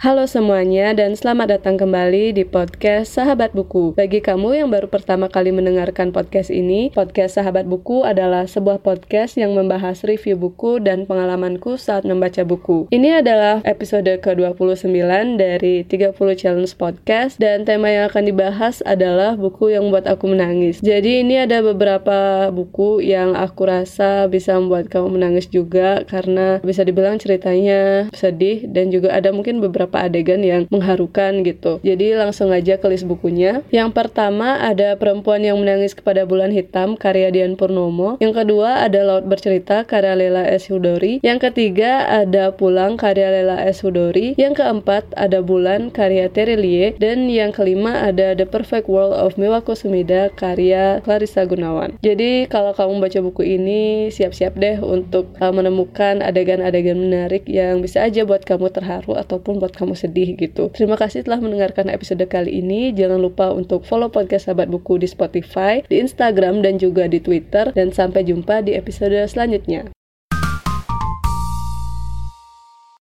Halo semuanya dan selamat datang kembali di podcast Sahabat Buku. Bagi kamu yang baru pertama kali mendengarkan podcast ini, podcast Sahabat Buku adalah sebuah podcast yang membahas review buku dan pengalamanku saat membaca buku. Ini adalah episode ke-29 dari 30 Challenge Podcast dan tema yang akan dibahas adalah buku yang membuat aku menangis. Jadi ini ada beberapa buku yang aku rasa bisa membuat kamu menangis juga karena bisa dibilang ceritanya sedih dan juga ada mungkin beberapa beberapa adegan yang mengharukan gitu. Jadi langsung aja ke list bukunya. Yang pertama ada Perempuan yang Menangis kepada Bulan Hitam karya Dian Purnomo. Yang kedua ada Laut Bercerita karya Lela S. Hudori. Yang ketiga ada Pulang karya Lela S. Hudori. Yang keempat ada Bulan karya Terelie. Dan yang kelima ada The Perfect World of Miwako Sumida karya Clarissa Gunawan. Jadi kalau kamu baca buku ini siap-siap deh untuk uh, menemukan adegan-adegan menarik yang bisa aja buat kamu terharu ataupun buat kamu sedih gitu. Terima kasih telah mendengarkan episode kali ini. Jangan lupa untuk follow podcast Sahabat Buku di Spotify, di Instagram, dan juga di Twitter. Dan sampai jumpa di episode selanjutnya.